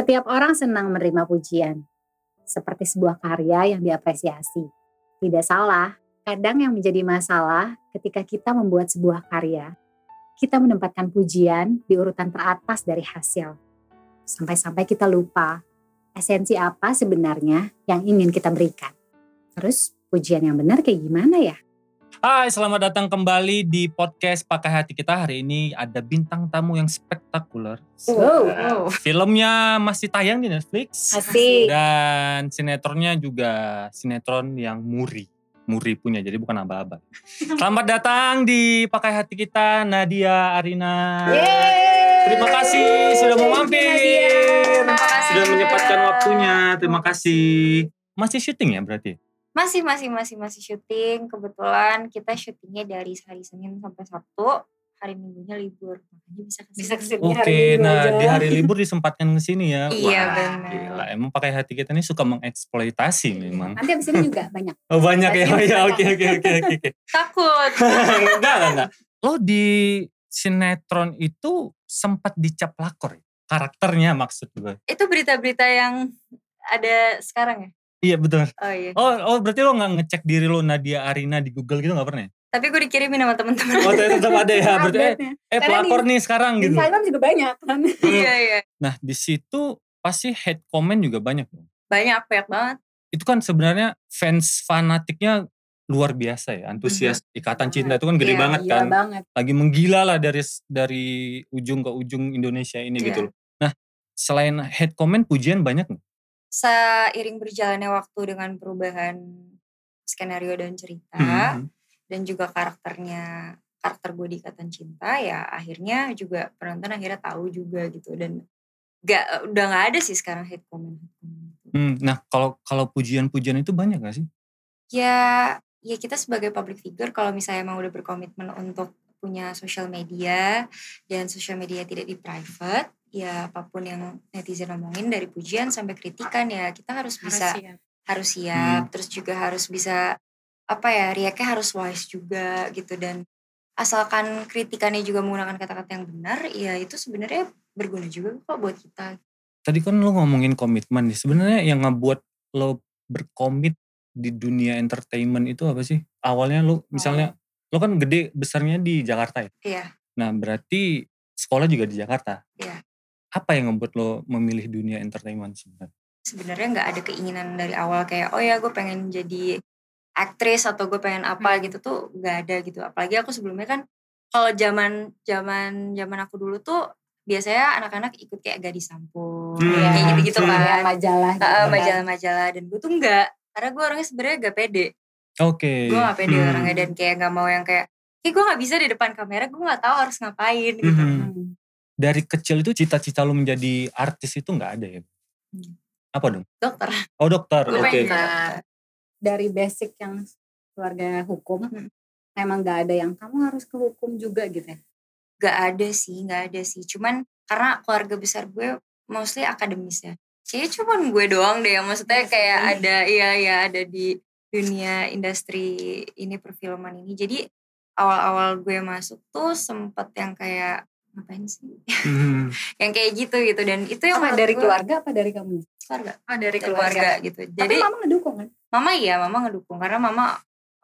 Setiap orang senang menerima pujian, seperti sebuah karya yang diapresiasi. Tidak salah, kadang yang menjadi masalah ketika kita membuat sebuah karya, kita menempatkan pujian di urutan teratas dari hasil. Sampai-sampai kita lupa esensi apa sebenarnya yang ingin kita berikan. Terus pujian yang benar kayak gimana ya? Hai, selamat datang kembali di podcast Pakai Hati kita. Hari ini ada bintang tamu yang spektakuler. Wow. Filmnya masih tayang di Netflix. Asik. Dan sinetronnya juga sinetron yang muri. Muri punya, jadi bukan aba-aba. Selamat datang di Pakai Hati kita, Nadia Arina. Yeay. Terima kasih sudah mau mampir. Terima kasih. Sudah menyempatkan waktunya. Terima kasih. Masih syuting ya berarti? Masih, masih, masih, masih syuting. Kebetulan kita syutingnya dari hari Senin sampai Sabtu. Hari Minggunya libur. Makanya bisa ke sini. Bisa ke sini Oke, hari Minggu nah aja. di hari libur disempatkan ke sini ya. Iya, benar. Gila, emang pakai hati kita ini suka mengeksploitasi memang. Nanti abis ini juga banyak. Oh banyak ya, Pasti oh, ya banyak. oke oke oke oke. oke. Takut. enggak enggak enggak. Lo di sinetron itu sempat dicap lakor ya? Karakternya maksud gue. Itu berita-berita yang ada sekarang ya? Iya betul. Oh iya. Oh, oh berarti lo nggak ngecek diri lo Nadia Arina di Google gitu nggak pernah ya? Tapi gue dikirimin sama temen-temen. Oh ternyata tetap ada ya. Berarti eh, eh pelakor nih sekarang gitu. Instagram juga banyak kan. iya, iya. Nah di situ pasti hate comment juga banyak dong. Banyak, banyak banget. Itu kan sebenarnya fans fanatiknya luar biasa ya. Antusias ikatan cinta itu kan gede Iya, banget Iya kan. banget. Lagi menggila lah dari dari ujung ke ujung Indonesia ini Iya. gitu loh. Nah selain hate comment pujian banyak nggak? Seiring berjalannya waktu dengan perubahan skenario dan cerita. Hmm. dan juga karakternya karakter gue di Ikatan Cinta ya akhirnya juga penonton akhirnya tahu juga gitu dan gak udah nggak ada sih sekarang hate comment, hate comment. Hmm, Nah kalau kalau pujian-pujian itu banyak gak sih? ya ya kita sebagai public figure kalau misalnya emang udah berkomitmen untuk punya sosial media dan sosial media tidak di private ya apa pun yang netizen omongin dari pujian sampai kritikan ya kita harus bisa Harus siap. harus siap terus juga harus bisa apa ya react-nya harus wise juga gitu dan asalkan kritikannya juga menggunakan kata-kata yang benar ya itu sebenarnya berguna juga kok buat kita Tadi kan lo ngomongin komitmen nih. Sebenarnya yang ngebuat lo berkomit di dunia entertainment itu apa sih? Awalnya lo misalnya lo kan gede besarnya di Jakarta ya. Iya. Nah berarti sekolah juga di Jakarta. Iya. Apa yang ngebuat lo memilih dunia entertainment sebenarnya? sebenarnya nggak ada keinginan dari awal kayak oh ya gue pengen jadi aktris atau gue pengen apa Hmm. gitu tuh nggak ada gitu apalagi aku sebelumnya kan kalau zaman zaman zaman aku dulu tuh biasanya anak-anak ikut kayak gadis sampul Hmm. kayak gitu-gitu Hmm. kan majalah gitu Heeh, kan. majalah-majalah dan gue tuh enggak karena gue orangnya sebenarnya gak pede Oke. gue gak pede Hmm. orangnya dan kayak gak mau yang kayak kayak gue gak bisa di depan kamera gue gak tahu harus ngapain gitu Mhm. Hmm. Dari kecil itu cita-cita lo menjadi artis itu nggak ada ya? Hmm. Apa dong? dokter Oh dokter. gue Oke. dokter. dari basic yang keluarga hukum, Hmm. emang gak ada yang kamu harus ke hukum juga gitu ya. gak ada sih gak ada sih cuman karena keluarga besar gue mostly akademis ya kayaknya cuman gue doang deh yang maksudnya Iya kayak ada iya ya ada di dunia industri ini perfilman ini jadi awal-awal gue masuk tuh sempet yang kayak ngapain sih? Hmm. yang kayak gitu gitu. Dan itu yang Apa dari keluarga apa dari kamu? keluarga. Oh dari dari keluarga. gitu. Tapi jadi mama ngedukung kan? mama iya mama ngedukung. Karena mama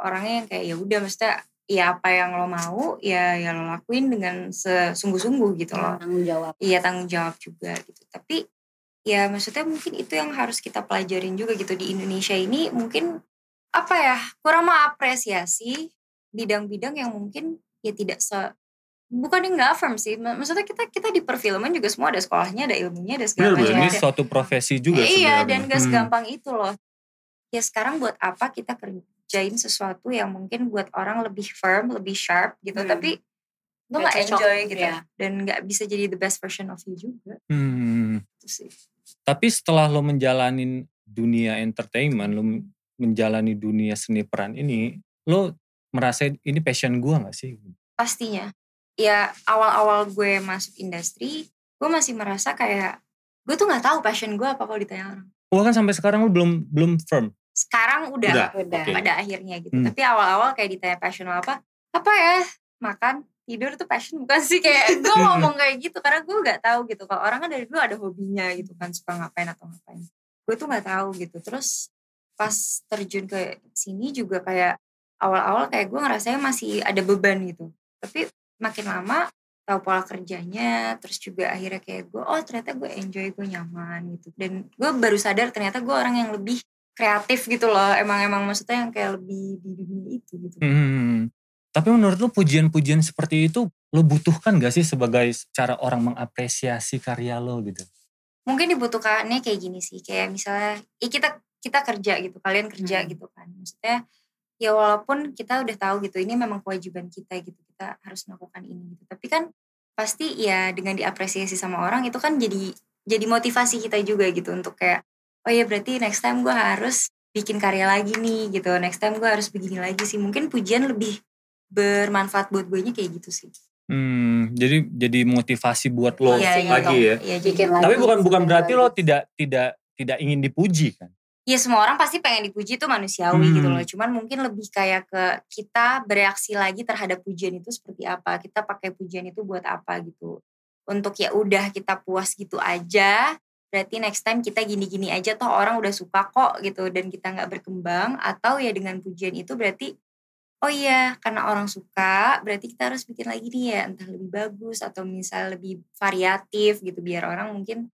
orangnya yang kayak ya udah maksudnya ya apa yang lo mau ya ya lo lakuin dengan sesungguh-sungguh gitu loh. Tanggung jawab. iya tanggung jawab juga gitu. Tapi ya maksudnya mungkin itu yang harus kita pelajarin juga gitu. Di Indonesia ini mungkin apa ya kurang mengapresiasi bidang-bidang yang mungkin ya tidak se bukan yang nggak firm sih Mak- maksudnya kita kita di perfilman juga semua ada sekolahnya ada ilmunya ada segala macam Ini suatu profesi juga iya sebenarnya. dan gak Hmm. segampang itu loh ya sekarang buat apa kita kerjain sesuatu yang mungkin buat orang lebih firm lebih sharp gitu Hmm. tapi lo Nggak nggak enjoy gitu iya. dan nggak bisa jadi the best version of you juga Hmm. itu sih Tapi setelah lo menjalanin dunia entertainment, lo menjalani dunia seni peran ini, lo merasa ini passion gua gak sih? pastinya ya awal-awal gue masuk industri gue masih merasa kayak gue tuh nggak tahu passion gue apa kalau ditanya orang Wah kan sampai sekarang lo belum belum firm. sekarang udah, Udah, Udah. Oke. pada akhirnya gitu Hmm. tapi awal-awal kayak ditanya passion apa apa ya makan tidur tuh passion bukan sih kayak gue ngomong kayak gitu karena gue nggak tahu gitu kalau orang kan dari dulu ada hobinya gitu kan suka ngapain atau ngapain gue tuh nggak tahu gitu terus pas terjun ke sini juga kayak awal-awal kayak gue ngerasanya masih ada beban gitu tapi makin lama tahu pola kerjanya terus juga akhirnya kayak gue oh ternyata gue enjoy gue nyaman gitu. Dan gue baru sadar ternyata gue orang yang lebih kreatif gitu loh. Emang emang maksudnya yang kayak lebih di dunia itu gitu. Hmm. Tapi menurut lo pujian-pujian seperti itu lo butuhkan gak sih sebagai cara orang mengapresiasi karya lo gitu? mungkin dibutuhkannya kayak gini sih. Kayak misalnya ya kita kita kerja gitu. Kalian kerja Hmm. gitu kan. Maksudnya ya walaupun kita udah tahu gitu ini memang kewajiban kita gitu kita harus melakukan ini gitu tapi kan pasti ya dengan diapresiasi sama orang itu kan jadi jadi motivasi kita juga gitu untuk kayak oh ya berarti next time gue harus bikin karya lagi nih gitu next time gue harus begini lagi sih mungkin pujian lebih bermanfaat buat gue kayak gitu sih Hmm, jadi jadi motivasi buat lo Iya, iya, lagi ya. Iya, Bikin lagi. Tapi bukan bukan berarti lagi. lo tidak tidak tidak ingin dipuji kan? Ya semua orang pasti pengen dipuji itu manusiawi Hmm. gitu loh. Cuman mungkin lebih kayak ke kita bereaksi lagi terhadap pujian itu seperti apa. Kita pakai pujian itu buat apa gitu. Untuk ya udah kita puas gitu aja. Berarti next time kita gini-gini aja toh orang udah suka kok gitu dan kita nggak berkembang atau ya dengan pujian itu berarti oh iya karena orang suka berarti kita harus bikin lagi nih ya entah lebih bagus atau misal lebih variatif gitu biar orang mungkin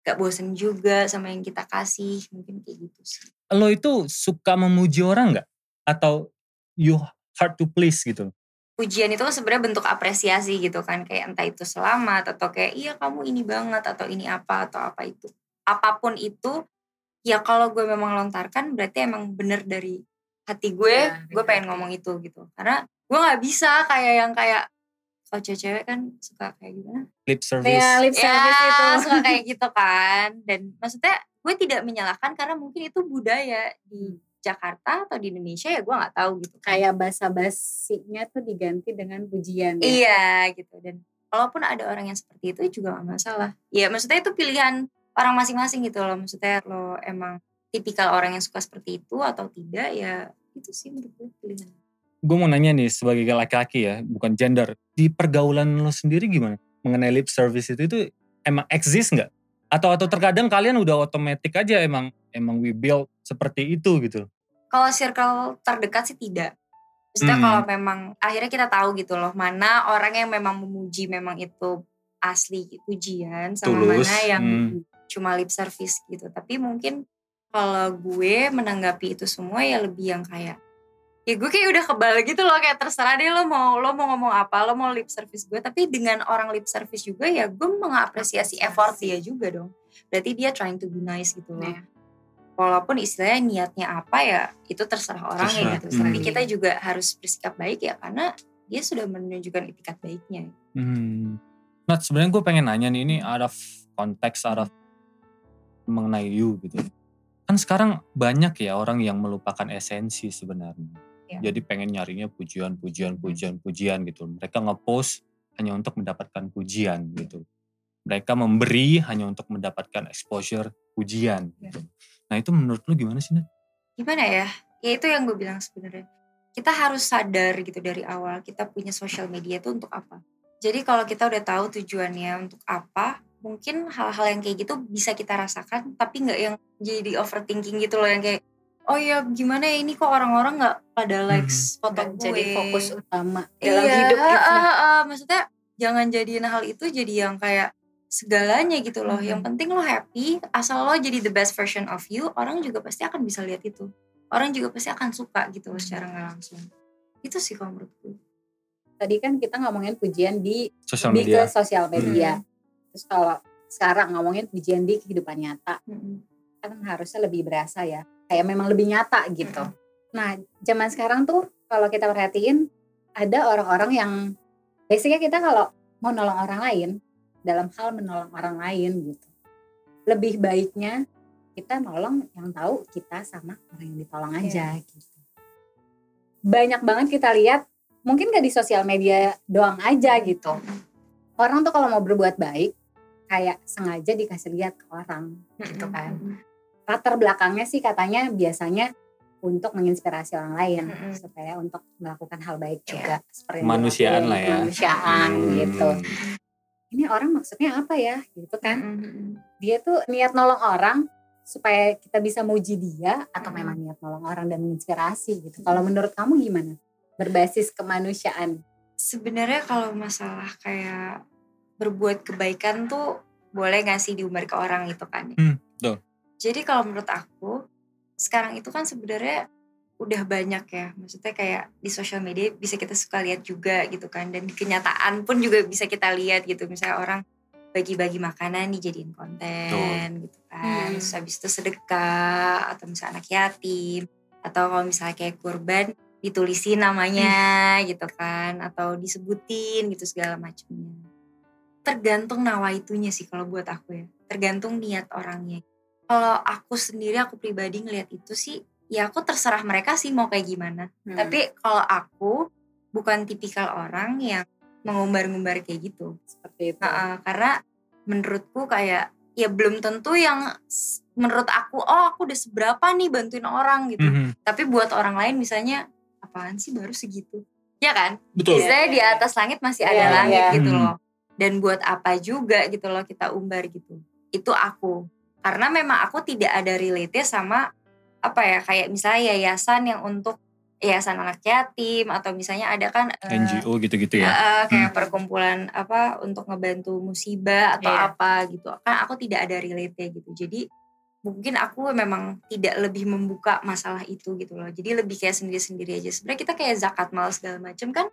gak bosen juga sama yang kita kasih mungkin kayak gitu sih Lo itu suka memuji orang nggak? Atau you hard to please gitu? pujian itu kan sebenarnya bentuk apresiasi gitu kan kayak entah itu selamat atau kayak iya kamu ini banget atau ini apa atau apa itu apa pun itu ya kalau gue memang lontarkan berarti emang bener dari hati gue Ya, gue pengen ngomong itu gitu karena gue nggak bisa kayak yang kayak kalau cewek-cewek kan suka kayak gimana Lip service. Ya, lip service ya, itu. suka kayak gitu kan dan maksudnya gue tidak menyalahkan karena mungkin itu budaya di Jakarta atau di Indonesia ya gue nggak tahu gitu kan. Kayak basa-basinya tuh diganti dengan pujian. ya. iya gitu dan walaupun ada orang yang seperti itu juga gak masalah ya maksudnya itu pilihan orang masing-masing gitu loh maksudnya lo emang tipikal orang yang suka seperti itu atau tidak ya itu sih menurut gue pilihan Gue mau nanya nih sebagai laki-laki ya, bukan gender. Di pergaulan lo sendiri gimana? Mengenai lip service itu, itu emang exist nggak? Atau atau terkadang kalian udah otomatis aja emang emang we build seperti itu gitu. kalau circle terdekat sih tidak Maksudnya Hmm. kalau memang akhirnya kita tahu gitu loh mana orang yang memang memuji memang itu asli pujian sama Tulus. mana yang Hmm. cuma lip service gitu. Tapi mungkin kalau gue menanggapi itu semua ya lebih yang kayak ya gue kayak udah kebal gitu loh kayak terserah deh lo mau lo mau ngomong apa lo mau lip service gue tapi dengan orang lip service juga ya gue mengapresiasi effort dia juga dong berarti dia trying to be nice gitu loh Iya. walaupun istilahnya niatnya apa ya itu terserah orangnya Terserah. gitu tapi Hmm. kita juga harus bersikap baik ya karena dia sudah menunjukkan itikat baiknya Hmm. Nah sebenarnya gue pengen nanya nih ini out of konteks, out of mengenai you gitu. Kan sekarang banyak ya orang yang melupakan esensi sebenarnya. Ya. Jadi pengen nyarinya pujian, pujian, pujian, pujian gitu. Mereka ngepost hanya untuk mendapatkan pujian gitu. Mereka memberi hanya untuk mendapatkan exposure pujian Ya. gitu. Nah itu menurut lu gimana sih Nat? gimana ya ya itu yang gue bilang sebenarnya kita harus sadar gitu dari awal kita punya sosial media itu untuk apa jadi kalau kita udah tahu tujuannya untuk apa mungkin hal-hal yang kayak gitu bisa kita rasakan tapi nggak yang jadi overthinking gitu loh yang kayak oh ya gimana ya ini kok orang-orang nggak pada likes foto Nggak gue jadi fokus utama dalam iya, hidup gitu. ah, ah, ah. maksudnya jangan jadiin hal itu jadi yang kayak segalanya gitu loh. Hmm. Yang penting lo happy, asal lo jadi the best version of you, orang juga pasti akan bisa lihat itu. Orang juga pasti akan suka gitu loh secara nggak langsung. Itu sih kalau menurut gue. Tadi kan kita ngomongin pujian di Sosial media. ke sosial media. Hmm. Terus kalau sekarang ngomongin pujian di kehidupan nyata, Mm-mm. kan harusnya lebih berasa ya. Kayak memang lebih nyata gitu. Nah, zaman sekarang tuh kalau kita perhatiin ada orang-orang yang basicnya kita kalau mau nolong orang lain dalam hal menolong orang lain gitu. Lebih baiknya kita nolong yang tahu kita sama orang yang ditolong aja gitu. Banyak banget kita lihat mungkin gak di sosial media doang aja gitu. Orang tuh kalau mau berbuat baik kayak sengaja dikasih lihat ke orang gitu kan latar belakangnya sih katanya biasanya untuk menginspirasi orang lain Mm-mm. supaya untuk melakukan hal baik Iya. juga seperti dilakuin, lah ya. kemanusiaan Hmm. gitu ini orang maksudnya apa ya gitu kan Mm-mm. dia tuh niat nolong orang supaya kita bisa muji dia atau Mm. memang niat nolong orang dan menginspirasi gitu kalau menurut kamu gimana berbasis kemanusiaan Sebenarnya kalau masalah kayak berbuat kebaikan tuh boleh gak sih diumbar ke orang itu kan ya? Hmm, betul. Jadi kalau menurut aku sekarang itu kan sebenarnya udah banyak ya. Maksudnya kayak di sosial media bisa kita suka lihat juga gitu kan. Dan di kenyataan pun juga bisa kita lihat gitu. Misalnya orang bagi-bagi makanan dijadiin konten gitu kan. Hmm. Terus habis itu sedekah atau misalnya anak yatim. Atau kalau misalnya kayak kurban ditulisin namanya gitu kan. Atau disebutin gitu segala macamnya. Tergantung nawaitunya sih kalau buat aku ya. Tergantung niat orangnya. Kalau aku sendiri, aku pribadi ngeliat itu sih, ya aku terserah mereka sih mau kayak gimana. Hmm. Tapi kalau aku bukan tipikal orang yang mengumbar-ngumbar kayak gitu. seperti itu Nah, karena menurutku kayak ya belum tentu yang menurut aku oh aku udah seberapa nih bantuin orang gitu. Mhm. Tapi buat orang lain misalnya apaan sih baru segitu? Ya kan? Betul. Misalnya di atas langit masih ada Iya, langit iya. gitu Hmm. loh. Dan buat apa juga gitu loh kita umbar gitu. Itu aku. Karena memang aku tidak ada relate sama apa ya kayak misalnya yayasan yang untuk yayasan anak yatim atau misalnya ada kan eh, NGO gitu-gitu ya. eh, kayak perkumpulan apa untuk ngebantu musibah atau Iya. apa gitu. Kan aku tidak ada relate gitu. Jadi mungkin aku memang tidak lebih membuka masalah itu gitu loh. Jadi lebih kayak sendiri-sendiri aja. Sebenarnya kita kayak zakat mal segala macam kan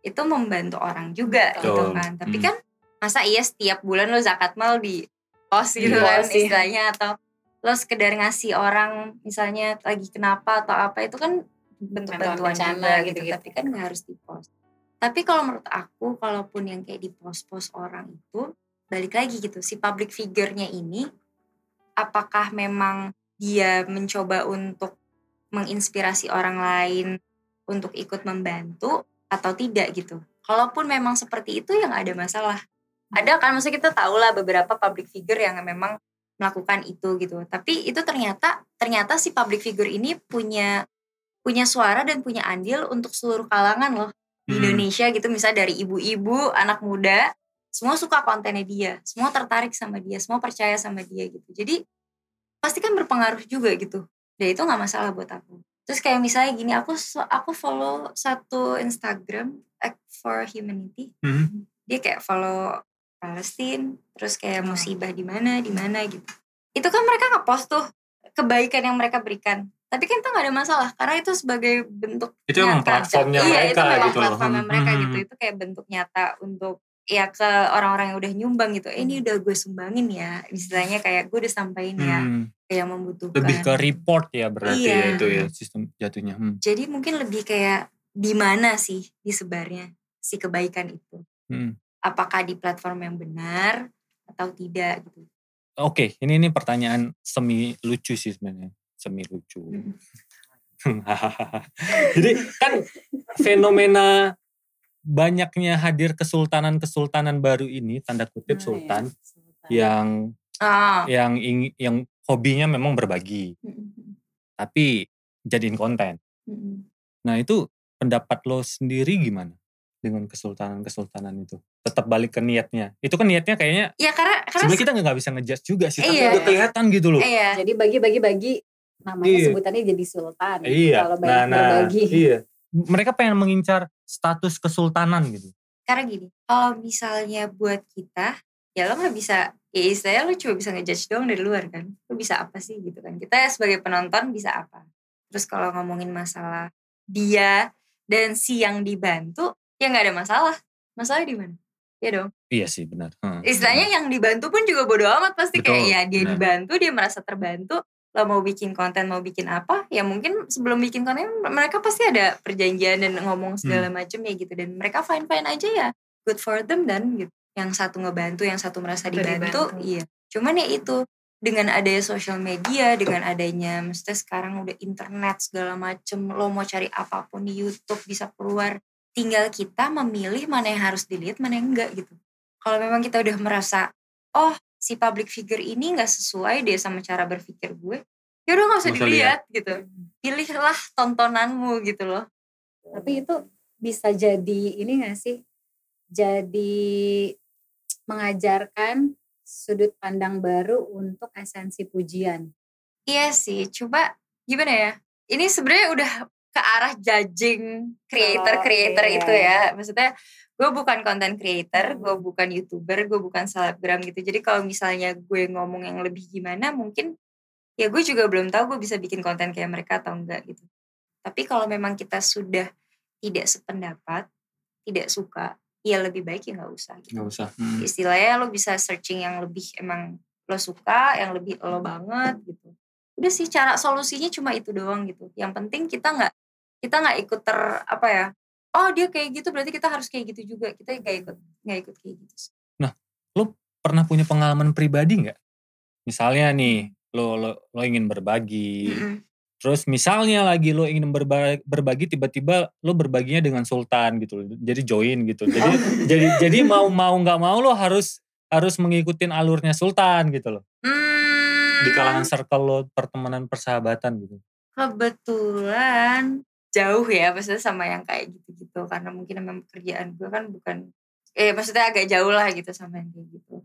itu membantu orang juga Betul. gitu kan. Tapi Hmm. kan masa iya setiap bulan lo zakat mal di pos gitu Iya. kan istilahnya atau lo sekedar ngasih orang misalnya lagi kenapa atau apa itu kan bentuk Bantuan juga gitu, gitu-gitu. tapi kan nggak harus di pos tapi kalau menurut aku kalaupun yang kayak di pos-pos orang itu balik lagi gitu si public figure-nya ini apakah memang dia mencoba untuk menginspirasi orang lain untuk ikut membantu atau tidak gitu kalaupun memang seperti itu yang ada masalah ada kan maksudnya kita tahu lah beberapa public figure yang memang melakukan itu gitu. Tapi itu ternyata ternyata si public figure ini punya punya suara dan punya andil untuk seluruh kalangan loh di Hmm. Indonesia gitu. Misalnya dari ibu-ibu anak muda semua suka kontennya dia. Semua tertarik sama dia semua percaya sama dia gitu. Jadi pasti kan berpengaruh juga gitu. Dan itu nggak masalah buat aku. Terus kayak misalnya gini aku aku follow satu Instagram Act for Humanity. Mhm. dia kayak follow Palestine terus kayak Oh. musibah di mana di mana gitu itu kan mereka ngepost tuh kebaikan yang mereka berikan tapi kan itu nggak ada masalah karena itu sebagai bentuk Itu emang nyata. platformnya iya, mereka itu memang gitu loh. platformnya Hmm. mereka Hmm. gitu itu kayak bentuk nyata untuk ya ke orang-orang yang udah nyumbang gitu eh, ini udah gue sumbangin ya istilahnya kayak gue udah sampein ya Hmm. kayak membutuhkan Lebih ke report ya berarti Iya. ya itu ya sistem jatuhnya. Hmm. jadi mungkin lebih kayak di mana sih disebarnya si kebaikan itu Hmm. Apakah di platform yang benar atau tidak gitu Oke, ini ini pertanyaan semi lucu sih sebenarnya, semi lucu. Mm. Jadi kan fenomena banyaknya hadir kesultanan-kesultanan baru ini tanda kutip ya, sultan sultan. yang ah yang ing, yang hobinya memang berbagi, tapi jadiin konten. Nah itu pendapat lo sendiri gimana dengan kesultanan-kesultanan itu? Tetap balik ke niatnya. Itu kan niatnya kayaknya ya karena karena sebenarnya kita nggak bisa ngejudge juga sih, tapi Iya. udah kelihatan gitu loh. iya jadi bagi-bagi-bagi namanya Iya. sebutannya jadi sultan Iya. kalau Nah, banyak nah, berbagi iya. Mereka pengen mengincar status kesultanan gitu. karena gini kalau misalnya buat kita ya lo nggak bisa ya istilahnya lo cuma bisa ngejudge doang dari luar kan lo bisa apa sih gitu kan kita sebagai penonton bisa apa terus kalau ngomongin masalah dia dan si yang dibantu ya nggak ada masalah. Masalah di mana? Ya dong. Iya sih benar. Hmm. istilahnya yang dibantu pun juga bodo amat pasti. Betul, kayak ya dia benar. dibantu dia merasa terbantu lo mau bikin konten mau bikin apa ya mungkin sebelum bikin konten mereka pasti ada perjanjian dan ngomong segala macam ya gitu. Dan mereka fine fine aja ya. Good for them dan gitu. Yang satu ngebantu yang satu merasa dibantu, dibantu. iya. Cuman ya itu dengan adanya sosial media dengan adanya maksudnya sekarang udah internet segala macem lo mau cari apa pun di YouTube bisa keluar tinggal kita memilih mana yang harus dilihat mana yang enggak gitu. Kalau memang kita udah merasa oh si public figure ini nggak sesuai deh sama cara berpikir gue ya udah nggak usah usah dilihat gitu. Pilihlah tontonanmu gitu loh. Tapi itu bisa jadi ini gak sih? Jadi mengajarkan sudut pandang baru untuk esensi pujian. iya sih coba gimana ya? Ini sebenarnya udah ke arah judging creator creator Oh, iya. itu ya maksudnya gue bukan content creator gue bukan youtuber gue bukan selebgram gitu jadi kalau misalnya gue ngomong yang lebih gimana mungkin ya gue juga belum tahu gue bisa bikin konten kayak mereka atau enggak gitu tapi kalau memang kita sudah tidak sependapat tidak suka ya lebih baik ya nggak usah gitu. Gak usah. Hmm. istilahnya lo bisa searching yang lebih emang lo suka yang lebih lo banget gitu udah sih cara solusinya cuma itu doang gitu yang penting kita nggak kita nggak ikut ter apa ya oh dia kayak gitu berarti kita harus kayak gitu juga kita nggak ikut nggak ikut kayak gitu sih. Pernah punya pengalaman pribadi nggak? Misalnya nih, lo, lo, lo ingin berbagi. Mm-mm. Terus misalnya lagi lo ingin berbagi, berbagi tiba-tiba lo berbaginya dengan sultan gitu. Jadi join gitu. Jadi jadi jadi mau mau nggak mau lo harus harus mengikutin alurnya sultan gitu loh. Hmm, Di kalangan circle lo pertemanan persahabatan gitu. kebetulan jauh ya maksudnya sama yang kayak gitu-gitu karena mungkin memang pekerjaan gue kan bukan eh maksudnya agak jauh lah gitu sama yang kayak gitu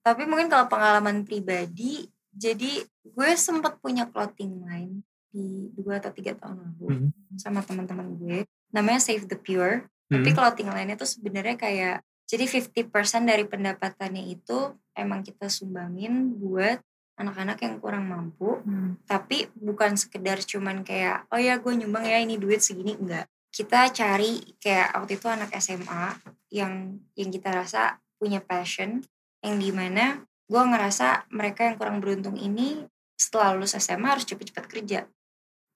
tapi mungkin kalau pengalaman pribadi jadi gue sempat punya clothing line di dua atau tiga tahun lalu Hmm. sama teman-teman gue namanya Save the Pure tapi Hmm. clothing line itu sebenarnya kayak jadi 50% dari pendapatannya itu emang kita sumbangin buat anak-anak yang kurang mampu tapi bukan sekedar cuman kayak oh ya gue nyumbang ya ini duit segini. Enggak. Kita cari kayak waktu itu anak SMA yang yang kita rasa punya passion yang di mana gue ngerasa mereka yang kurang beruntung ini setelah lulus SMA harus cepet-cepet kerja.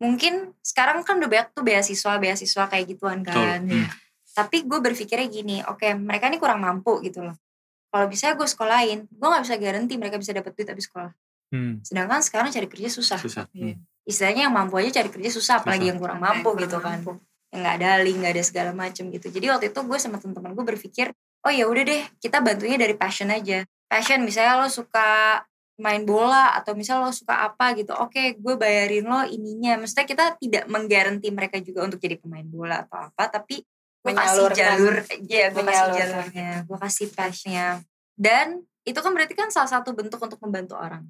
Mungkin sekarang kan udah banyak tuh beasiswa beasiswa kayak gituan kan. Hmm. tapi gue berpikirnya gini oke mereka ini kurang mampu gitu loh. Kalau bisa gue sekolahin gue nggak bisa garanti mereka bisa dapat duit abis sekolah Hmm. sedangkan sekarang cari kerja susah Susah. Iya. Hmm. istilahnya yang mampu aja cari kerja susah apalagi Susah. yang kurang mampu gitu kan mampu. yang nggak ada link nggak ada segala macem gitu jadi waktu itu gue sama teman-teman gue berpikir oh ya udah deh kita bantunya dari passion aja passion misalnya lo suka main bola atau misal lo suka apa gitu oke gue bayarin lo ininya maksudnya kita tidak menggaranti mereka juga untuk jadi pemain bola atau apa tapi gue kasih jalur ya gue kasih jalurnya gue kasih passionnya dan itu kan berarti kan salah satu bentuk untuk membantu orang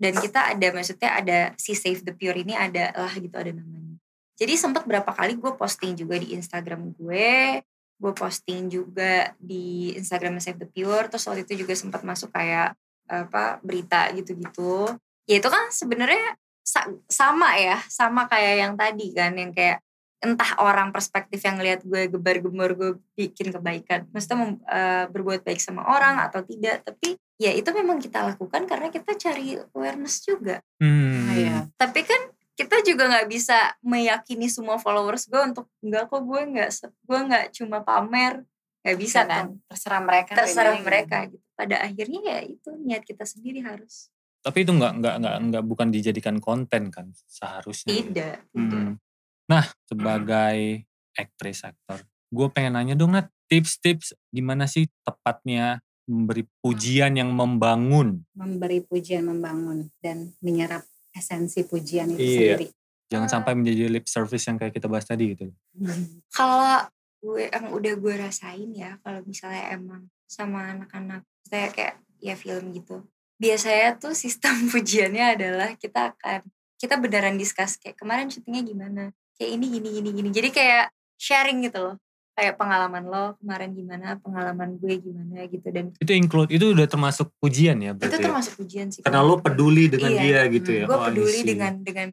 dan kita ada maksudnya ada si Save the Pure ini ada lah gitu ada namanya. Jadi sempat berapa kali gue posting juga di Instagram gue gue posting juga di Instagram Save the Pure terus waktu itu juga sempat masuk kayak apa berita gitu-gitu. Ya itu kan sebenarnya sa- sama ya sama kayak yang tadi kan yang kayak entah orang perspektif yang lihat gue gebar-gembar gue bikin kebaikan. Maksudnya eh, berbuat baik sama orang atau tidak tapi ya itu memang kita lakukan karena kita cari awareness juga Hmm. Ah, iya. tapi kan kita juga nggak bisa meyakini semua followers gue untuk enggak kok gue nggak gue nggak cuma pamer nggak bisa kan? Terserah mereka. terserah mereka gitu pada akhirnya ya itu niat kita sendiri harus Tapi itu nggak nggak nggak nggak bukan dijadikan konten kan seharusnya. gitu. tidak tidak Hmm. Nah, sebagai aktris aktor, gue pengen nanya dong Nat, tips-tips gimana sih tepatnya memberi pujian yang membangun. Memberi pujian membangun dan menyerap esensi pujian itu Iya. sendiri. Jangan Ah. sampai menjadi lip service yang kayak kita bahas tadi gitu. kalau gue yang udah gue rasain ya kalau misalnya emang sama anak-anak saya kayak ya film gitu biasanya tuh sistem pujiannya adalah kita akan kita beneran discuss kayak kemarin syutingnya gimana kayak ini gini gini gini jadi kayak sharing gitu loh kayak pengalaman lo kemarin gimana pengalaman gue gimana gitu dan Itu include, itu udah termasuk pujian ya itu berarti ya? termasuk pujian sih Karena lo peduli dengan Iya. dia gitu ya. gue Oh, peduli dengan dengan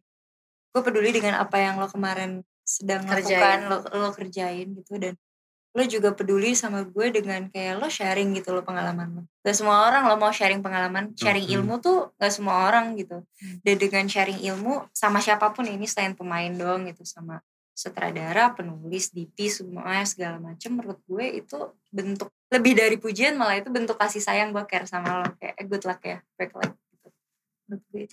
gue peduli dengan apa yang lo kemarin sedang Kerjain. lakukan lo, lo kerjain gitu dan lo juga peduli sama gue dengan kayak lo sharing gitu lo pengalaman lo gak semua orang lo mau sharing pengalaman sharing Mhm. ilmu tuh gak semua orang gitu Hmm. dan dengan sharing ilmu sama siapa pun ini selain pemain doang gitu sama sutradara penulis DP semuanya segala macem menurut gue itu bentuk lebih dari pujian malah itu bentuk kasih sayang gue care sama lo kayak eh, good luck ya break luck gitu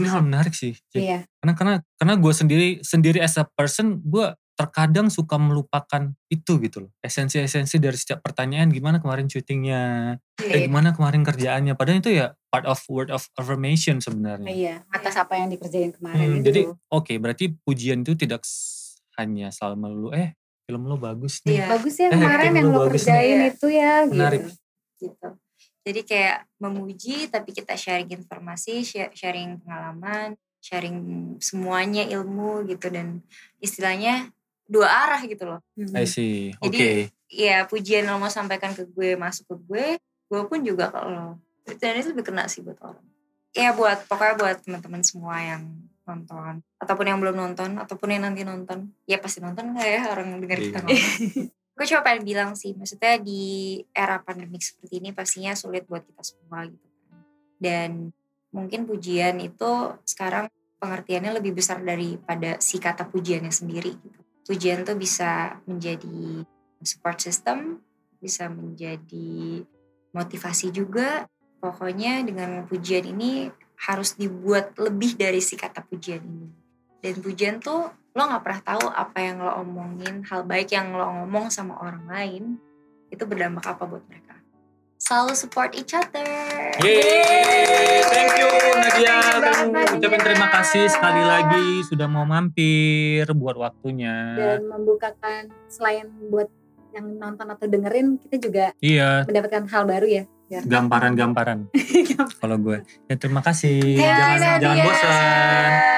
Ini hal menarik sih. Iya. Karena karena karena gue sendiri sendiri as a person gue terkadang suka melupakan itu gitu loh. Esensi-esensi dari setiap pertanyaan gimana kemarin syutingnya, eh Iya. gimana kemarin kerjaannya. Padahal itu ya part of word of affirmation sebenarnya. Iya, atas apa yang dikerjain kemarin Hmm, itu. jadi oke berarti pujian itu tidak hanya soal melulu eh film lo bagus nih. Iya. bagus ya Eh, kemarin acting yang lo bagus nih. kerjain Iya. itu ya Menarik. gitu. gitu. Jadi kayak memuji tapi kita sharing informasi, share- sharing pengalaman, sharing semuanya ilmu gitu dan istilahnya dua arah gitu loh. Hmm. I see. Oke. Jadi, Ya pujian lo mau sampaikan ke gue masuk ke gue, gue pun juga ke lo. Dan itu lebih kena sih buat orang. Ya buat pokoknya buat teman-teman semua yang nonton. Ataupun yang belum nonton ataupun yang nanti nonton. Ya pasti nonton nggak ya orang denger kita Iya. ngomong gue cuma pengen bilang sih maksudnya di era pandemik seperti ini pastinya sulit buat kita semua gitu kan. Dan mungkin pujian itu sekarang pengertiannya lebih besar daripada si kata pujiannya sendiri gitu. Pujian tuh bisa menjadi support system bisa menjadi motivasi juga. Pokoknya dengan pujian ini harus dibuat lebih dari si kata pujian ini dan pujian tuh lo nggak pernah tahu apa yang lo omongin hal baik yang lo ngomong sama orang lain itu berdampak apa buat mereka selalu support each other Yeay, thank you Nadia. Thank Nadia. ucapin terima kasih sekali lagi sudah mau mampir buat waktunya. Dan membukakan selain buat yang nonton atau dengerin, kita juga Iya, mendapatkan hal baru ya. Biar gamparan-gamparan kalau gue. Ya terima kasih. Thank you, jangan jangan bosan.